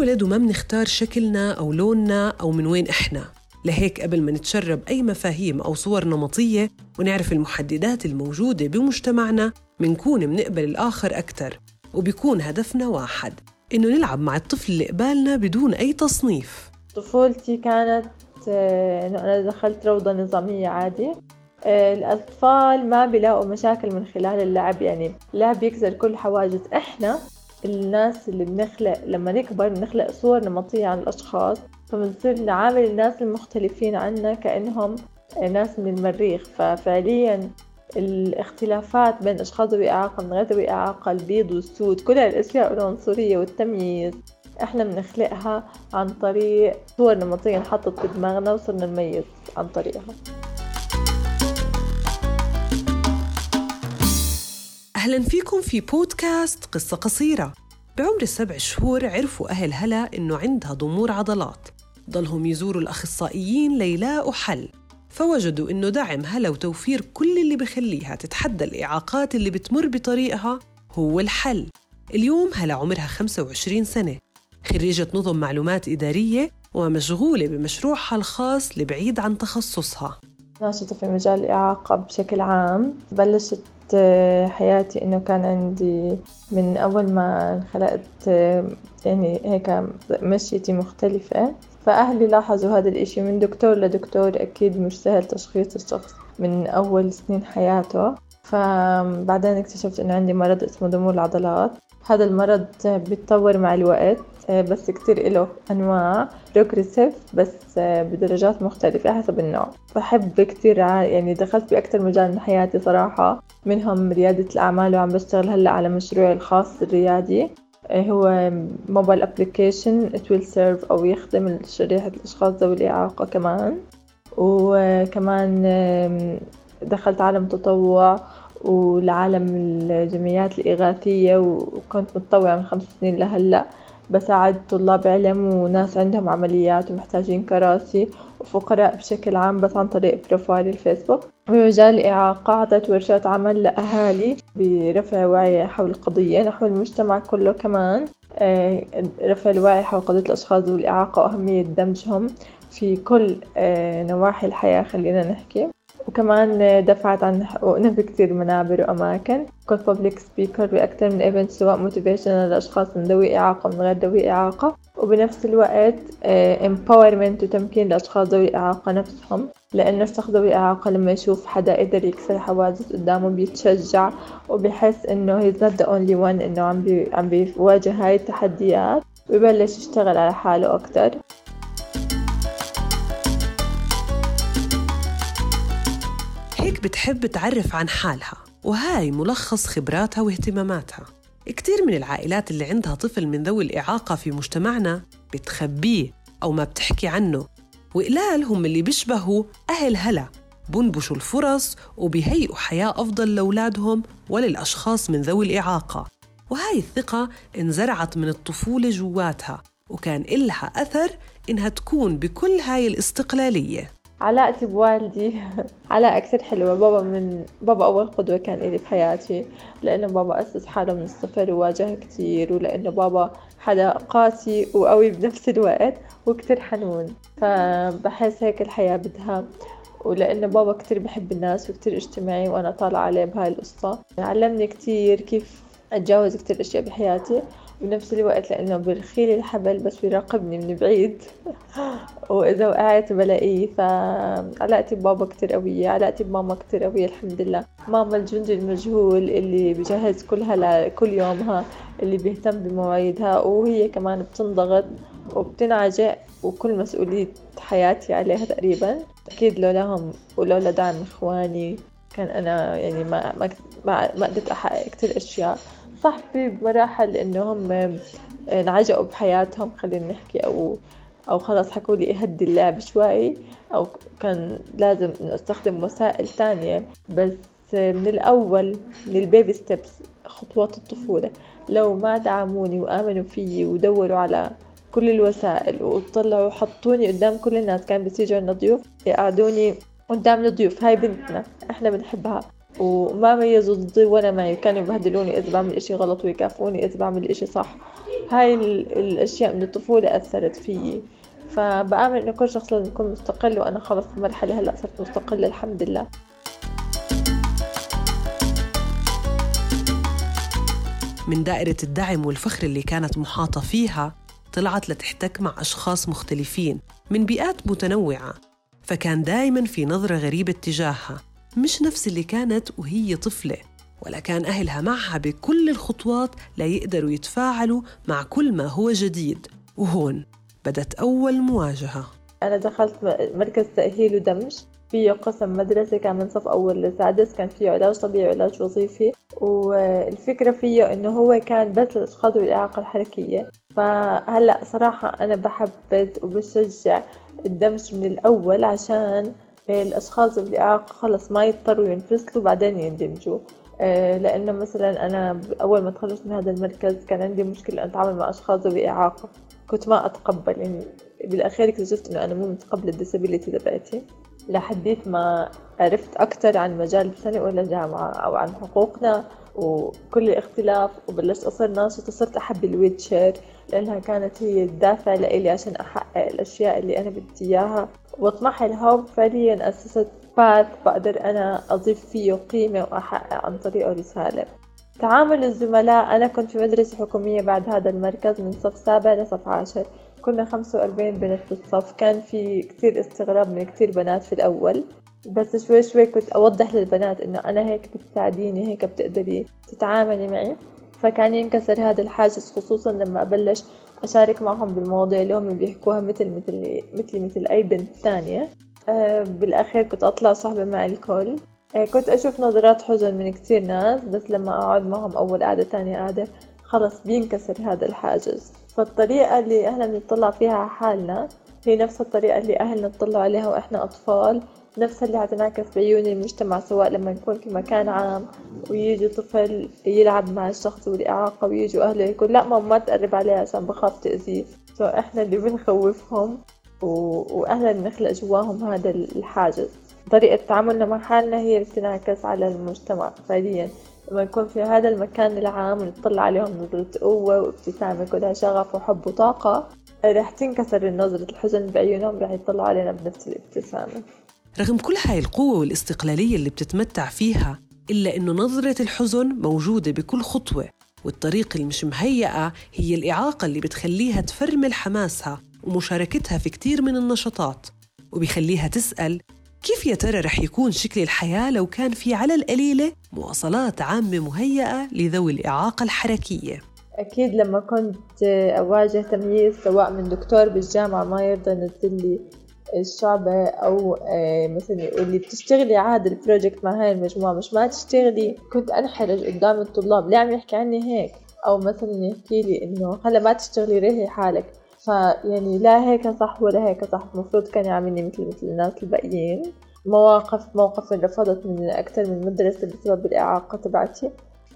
بننولد وما بنختار شكلنا أو لوننا أو من وين إحنا. لهيك قبل ما نتشرب أي مفاهيم أو صور نمطية ونعرف المحددات الموجودة بمجتمعنا منكون منقبل الآخر أكثر وبيكون هدفنا واحد إنه نلعب مع الطفل اللي قبالنا بدون أي تصنيف. طفولتي كانت آه، إنه أنا دخلت روضة نظامية عادي. آه، الأطفال ما بيلاقوا مشاكل من خلال اللعب يعني اللعب يكسر كل حواجز إحنا. الناس اللي بنخلق لما نكبر بنخلق صور نمطية عن الأشخاص فبنصير نعامل الناس المختلفين عنا كأنهم ناس من المريخ. ففعليا الاختلافات بين أشخاص ذوي إعاقة من غير ذوي إعاقة البيض والسود كل الأشياء العنصرية والتمييز. إحنا بنخلقها عن طريق صور نمطية انحطت في دماغنا وصرنا نميز عن طريقها. أهلا فيكم في بودكاست قصة قصيرة. بعمر السبع شهور عرفوا أهل هلا إنه عندها ضمور عضلات. ضلهم يزوروا الأخصائيين ليلاقوا حل فوجدوا إنه دعم هلا وتوفير كل اللي بخليها تتحدى الإعاقات اللي بتمر بطريقها هو الحل. اليوم هلا عمرها 25 سنة. خريجة نظم معلومات إدارية ومشغولة بمشروعها الخاص لبعيد عن تخصصها. ناشطة في مجال الإعاقة بشكل عام. بلشت حياتي إنه كان عندي من أول ما انخلقت يعني هيك مشيتي مختلفة. فأهلي لاحظوا هذا الإشي من دكتور لدكتور أكيد مش سهل تشخيص الشخص من أول سنين حياته. فبعدين اكتشفت إنه عندي مرض اسمه ضمور العضلات. هذا المرض بيتطور مع الوقت. بس كتير إله أنواع Progressive بس بدرجات مختلفة حسب النوع. بحب كتير يعني دخلت بأكتر مجال من حياتي صراحة. منهم ريادة الأعمال وعم بشتغل هلأ على مشروعي الخاص الريادي. هو mobile application it will serve أو يخدم شريحة الأشخاص ذوي الإعاقة كمان. وكمان دخلت عالم تطوع ولعالم الجمعيات الإغاثية وكنت متطوعة من خمس سنين لهلأ. بساعد طلاب علم وناس عندهم عمليات ومحتاجين كراسي وفقراء بشكل عام بس عن طريق profile الفيسبوك. بمجال الإعاقة أعطيت ورشات عمل لأهالي برفع وعي حول القضية نحو المجتمع كله كمان. آه، رفع الوعي حول قضية الأشخاص ذوي الإعاقة وأهمية دمجهم في كل آه، نواحي الحياة خلينا نحكي. وكمان دافعت عن حقوقنا في كتير منابر وأماكن. كنت public speaker بأكثر من event سواء motivational للأشخاص من ذوي إعاقة من غير ذوي إعاقة. وبنفس الوقت empowerment وتمكين الأشخاص ذوي الإعاقة نفسهم. لأنه الشخص ذوي الإعاقة لما يشوف حدا قدر يكسر حواجز قدامه بيتشجع وبيحس إنه he's not the only one إنه عم بي عم بيواجه هاي التحديات. ويبلش يشتغل على حاله أكتر هيك بتحب تعرف عن حالها وهاي ملخص خبراتها واهتماماتها. كتير من العائلات اللي عندها طفل من ذوي الإعاقة في مجتمعنا بتخبيه أو ما بتحكي عنه. وقلال هم اللي بيشبهوا أهل هلا بنبشوا الفرص وبيهيئوا حياة أفضل لأولادهم وللأشخاص من ذوي الإعاقة. وهاي الثقة انزرعت من الطفولة جواتها وكان إلها أثر إنها تكون بكل هاي الاستقلالية. علاقتي بوالدي. علاقة كثير حلوة. بابا من بابا أول قدوة كان إلي بحياتي لأنه بابا أسس حالة من الصفر وواجه كتير ولأنه بابا حدا قاسي وقوي بنفس الوقت وكتير حنون. فبحس هيك الحياة بدها. ولأنه بابا كتير بحب الناس وكتير اجتماعي وأنا طالعة عليه بهاي القصة. علمني كتير كيف أتجاوز كتير أشياء بحياتي. بنفس الوقت لأنه برخيلي الحبل بس بيراقبني من بعيد. وإذا وقعت بلاقيه. فعلاقتي ببابا كتير قوية علاقتي بماما كتير قوية الحمد لله. ماما الجندي المجهول اللي بجهز كل هلا كل يومها اللي بيهتم بمواعيدها. وهي كمان بتنضغط وبتنعجق وكل مسؤولية حياتي عليها تقريبا. أكيد لولاهم ولولا دعم إخواني كان أنا يعني ما ما ما قدرت أحقق كتير أشياء. صح في مراحل إنه هم انعجقوا بحياتهم خلينا نحكي أو أو خلاص حكوا لي إهدي اللعب شوي أو كان لازم إنه أستخدم وسائل تانية. بس من الأول من ال baby steps خطوات الطفولة. لو ما دعموني وآمنوا فيي ودوروا على كل الوسائل وطلعوا وحطوني قدام كل الناس كان بيجوا عندنا ضيوف يقعدوني قدام الضيوف. هاي بنتنا إحنا بنحبها. وما ميزوا ضدي ولا معي كانوا يبهدلوني إذا بعمل إشي غلط ويكافئوني إذا بعمل إشي صح. هاي الأشياء من الطفولة أثرت فيي. فبآمن إنه كل شخص لازم يكون مستقل وأنا خلص في مرحلة هلأ صرت مستقلة الحمد لله. من دائرة الدعم والفخر اللي كانت محاطة فيها طلعت لتحتك مع أشخاص مختلفين من بيئات متنوعة فكان دايما في نظرة غريبة تجاهها. مش نفس اللي كانت وهي طفلة ولا كان أهلها معها بكل الخطوات ليقدروا يتفاعلوا مع كل ما هو جديد. وهون بدت أول مواجهة. أنا دخلت مركز تأهيل ودمج. فيه قسم مدرسة كان من صف أول لسادس كان فيه علاج طبيعي وعلاج وظيفي. والفكرة فيه إنه هو كان بس للأشخاص بالإعاقة الحركية. فهلأ صراحة أنا بحبذ وبشجع الدمج من الأول عشان الأشخاص بالإعاقة خلص ما يضطروا ينفصلوا بعدين يندمجوا. آه، لأنه مثلا أنا أول ما تخرجت من هذا المركز كان عندي مشكلة أتعامل مع أشخاص ذوي إعاقة. كنت ما أتقبل يعني بالأخير اكتشفت إنه أنا مو متقبلة الديسابيليتي تبعتي. لحديت ما عرفت أكتر عن مجال سنة أولى جامعة أو عن حقوقنا وكل الاختلاف وبلشت أصير ناشطة صرت أحب الويتشر لأنها كانت هي الدافع لإلي عشان أحقق الأشياء اللي أنا بدي إياها. وأطمح لها فعليا أسست باث بقدر أنا أضيف فيه قيمة وأحقق عن طريقه رسالة. تعامل الزملاء أنا كنت في مدرسة حكومية بعد هذا المركز من صف سابع لصف عاشر. كنا خمسة وأربعين بنت بالصف كان في كتير استغراب من كتير بنات في الأول. بس شوي شوي كنت أوضح للبنات إنه أنا هيك بتساعديني هيك بتقدري تتعاملي معي. فكان ينكسر هذا الحاجز خصوصا لما أبلش أشارك معهم بالمواضيع اللي هم بيحكوها مثل مثل مثلي مثل أي بنت ثانية. أه بالأخير كنت أطلع صاحبة مع الكل. أه كنت أشوف نظرات حزن من كتير ناس بس لما أقعد معهم أول قعدة تانية قعدة خلص بينكسر هذا الحاجز. فالطريقة اللي إحنا بنطلع فيها على حالنا هي نفس الطريقة اللي أهلنا بنطلع عليها وإحنا أطفال نفس اللي هتنعكس بعيون المجتمع سواء لما نكون في مكان عام ويجي طفل يلعب مع الشخص والإعاقة ويجوا أهله يقول لا ماما ما تقرب عليه عشان بخاف تأذيه. سو إحنا اللي بنخوفهم و... وأهلا بنخلق جواهم هذا الحاجز. طريقة تعاملنا مع حالنا هي اللي بتنعكس على المجتمع فعليا. لما نكون في هذا المكان العام ونطلع عليهم نظرة قوة وابتسامة كلها شغف وحب وطاقة رح تنكسر نظرة الحزن بعيونهم رح يطلعوا علينا بنفس الابتسامة. رغم كل هاي القوة والاستقلالية اللي بتتمتع فيها إلا إنه نظرة الحزن موجودة بكل خطوة والطريق اللي مش مهيئة هي الإعاقة اللي بتخليها تفرمل حماسها ومشاركتها في كتير من النشاطات وبيخليها تسأل كيف يا ترى رح يكون شكل الحياة لو كان في على القليلة؟ مواصلات عامة مهيئة لذوي الإعاقة الحركية. أكيد لما كنت أواجه تمييز سواء من دكتور بالجامعة ما يرضى ينزل لي الشعبة أو آه، مثلا يقول لي بتشتغلي عاد ال project مع هاي المجموعة مش ما تشتغلي. كنت أنحرج قدام الطلاب ليه عم يحكي عني هيك. أو مثلا يحكي لي إنه هلأ ما تشتغلي ريحي حالك. فيعني لا هيك صح ولا هيك صح. المفروض كان يعاملني مثل مثل الناس الباقيين. مواقف موقف رفضت من أكثر من مدرسة بسبب الإعاقة تبعتي.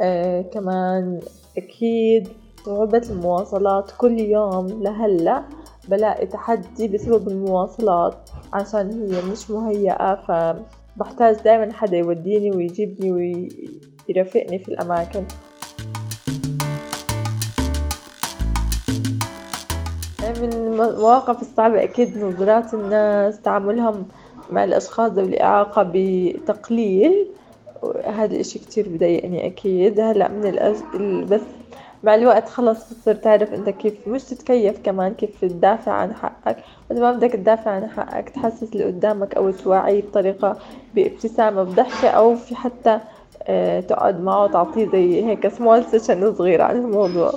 آه كمان أكيد صعوبة المواصلات. كل يوم لهلأ بلاقي تحدي بسبب المواصلات عشان هي مش مهيئة فبحتاج دايما حدا يوديني ويجيبني ويرافقني في الأماكن. من المواقف الصعبة أكيد نظرات الناس تعاملهم مع الأشخاص ذوي الإعاقة بتقليل. هذا الإشي كتير بضايقني أكيد. هلأ من الأج... بس مع الوقت خلص بتصير تعرف أنت كيف مش تتكيف كمان كيف تدافع عن حقك. بس ما بدك تدافع عن حقك تحسس اللي قدامك أو توعيه بطريقة بابتسامة بضحكة أو في حتى آه تقعد معه تعطيه زي هيك small session صغير عن الموضوع.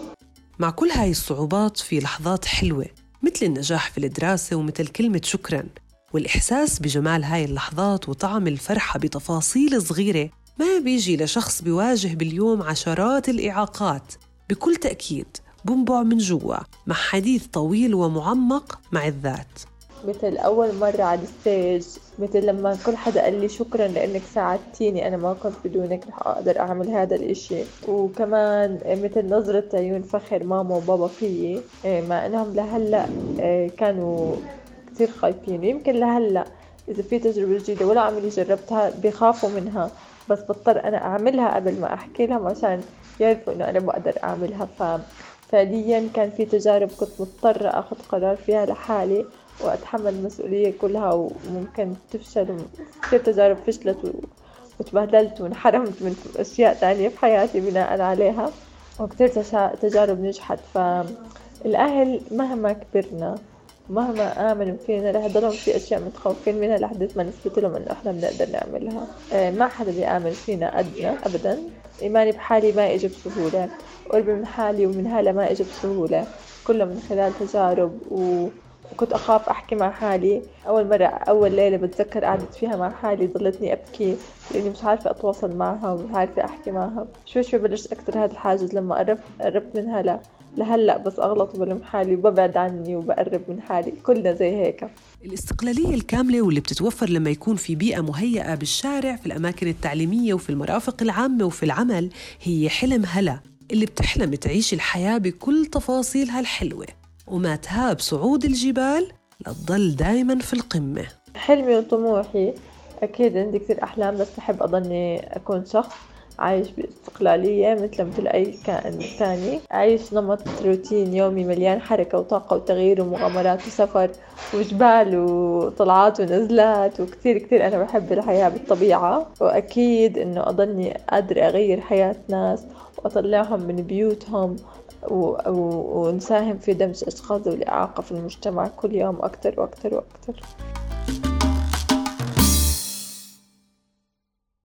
مع كل هاي الصعوبات في لحظات حلوة مثل النجاح في الدراسة ومثل كلمة شكراً. والإحساس بجمال هاي اللحظات وطعم الفرحة بتفاصيل صغيرة ما بيجي لشخص بيواجه باليوم عشرات الإعاقات. بكل تأكيد بنبع من جوا مع حديث طويل ومعمق مع الذات. مثل أول مرة على الستيج مثل لما كل حدا قال لي شكرا لأنك ساعدتيني أنا ما كنت بدونك رح أقدر أعمل هذا الإشي. وكمان مثل نظرة عيون فخر ماما وبابا فيي مع إنهم لهلأ كانوا كتير خايفين. يمكن لهلأ إذا في تجربة جديدة ولا عمري جربتها بيخافوا منها بس بضطر أنا أعملها قبل ما أحكي لهم عشان يعرفوا إنه أنا بقدر أعملها. ففعليا كان في تجارب كنت مضطرة أخذ قرار فيها لحالي. وأتحمل المسؤولية كلها وممكن تفشل كثير تجارب فشلت وتبهدلت وانحرمت من أشياء تانية في حياتي بناء عليها. وكثير تجارب نجحت. فالأهل مهما كبرنا مهما آمنوا فينا رح يضلهم في أشياء متخوفين منها لحد ما نثبت لهم إنه إحنا بنقدر نعملها. آه، ما حدا بيآمن فينا قدنا أبدا. إيماني بحالي ما إجى بسهولة قربي من حالي ومن هلا ما إجى بسهولة كله من خلال تجارب و... وكنت أخاف أحكي مع حالي. أول مرة أول ليلة بتذكر قعدت فيها مع حالي ضلتني أبكي لأني مش عارفة أتواصل معها ومش عارفة أحكي معها شوي شوي بلشت أكثر هذا الحاجز لما قربت قربت منها؟ لا لهلأ بس أغلط وبلم حالي وببعد عني وبقرب من حالي. كلنا زي هيك. الاستقلالية الكاملة واللي بتتوفر لما يكون في بيئة مهيئة بالشارع في الأماكن التعليمية وفي المرافق العامة وفي العمل هي حلم هلا اللي بتحلم تعيش الحياة بكل تفاصيلها الحلوة. وما تهاب صعود الجبال لتضل دايما في القمة. حلمي وطموحي أكيد عندي كثير أحلام بس بحب أضلني أكون شخص عايش باستقلالية مثل مثل أي كائن ثاني. عايش نمط روتين يومي مليان حركة وطاقة وتغيير ومغامرات وسفر وجبال وطلعات ونزلات وكثير كثير أنا بحب الحياة بالطبيعة. وأكيد إنه أضلني قادرة أغير حياة ناس وأطلعهم من بيوتهم ونساهم في دمج أشخاص ذوي الإعاقة في المجتمع كل يوم أكثر وأكثر وأكثر.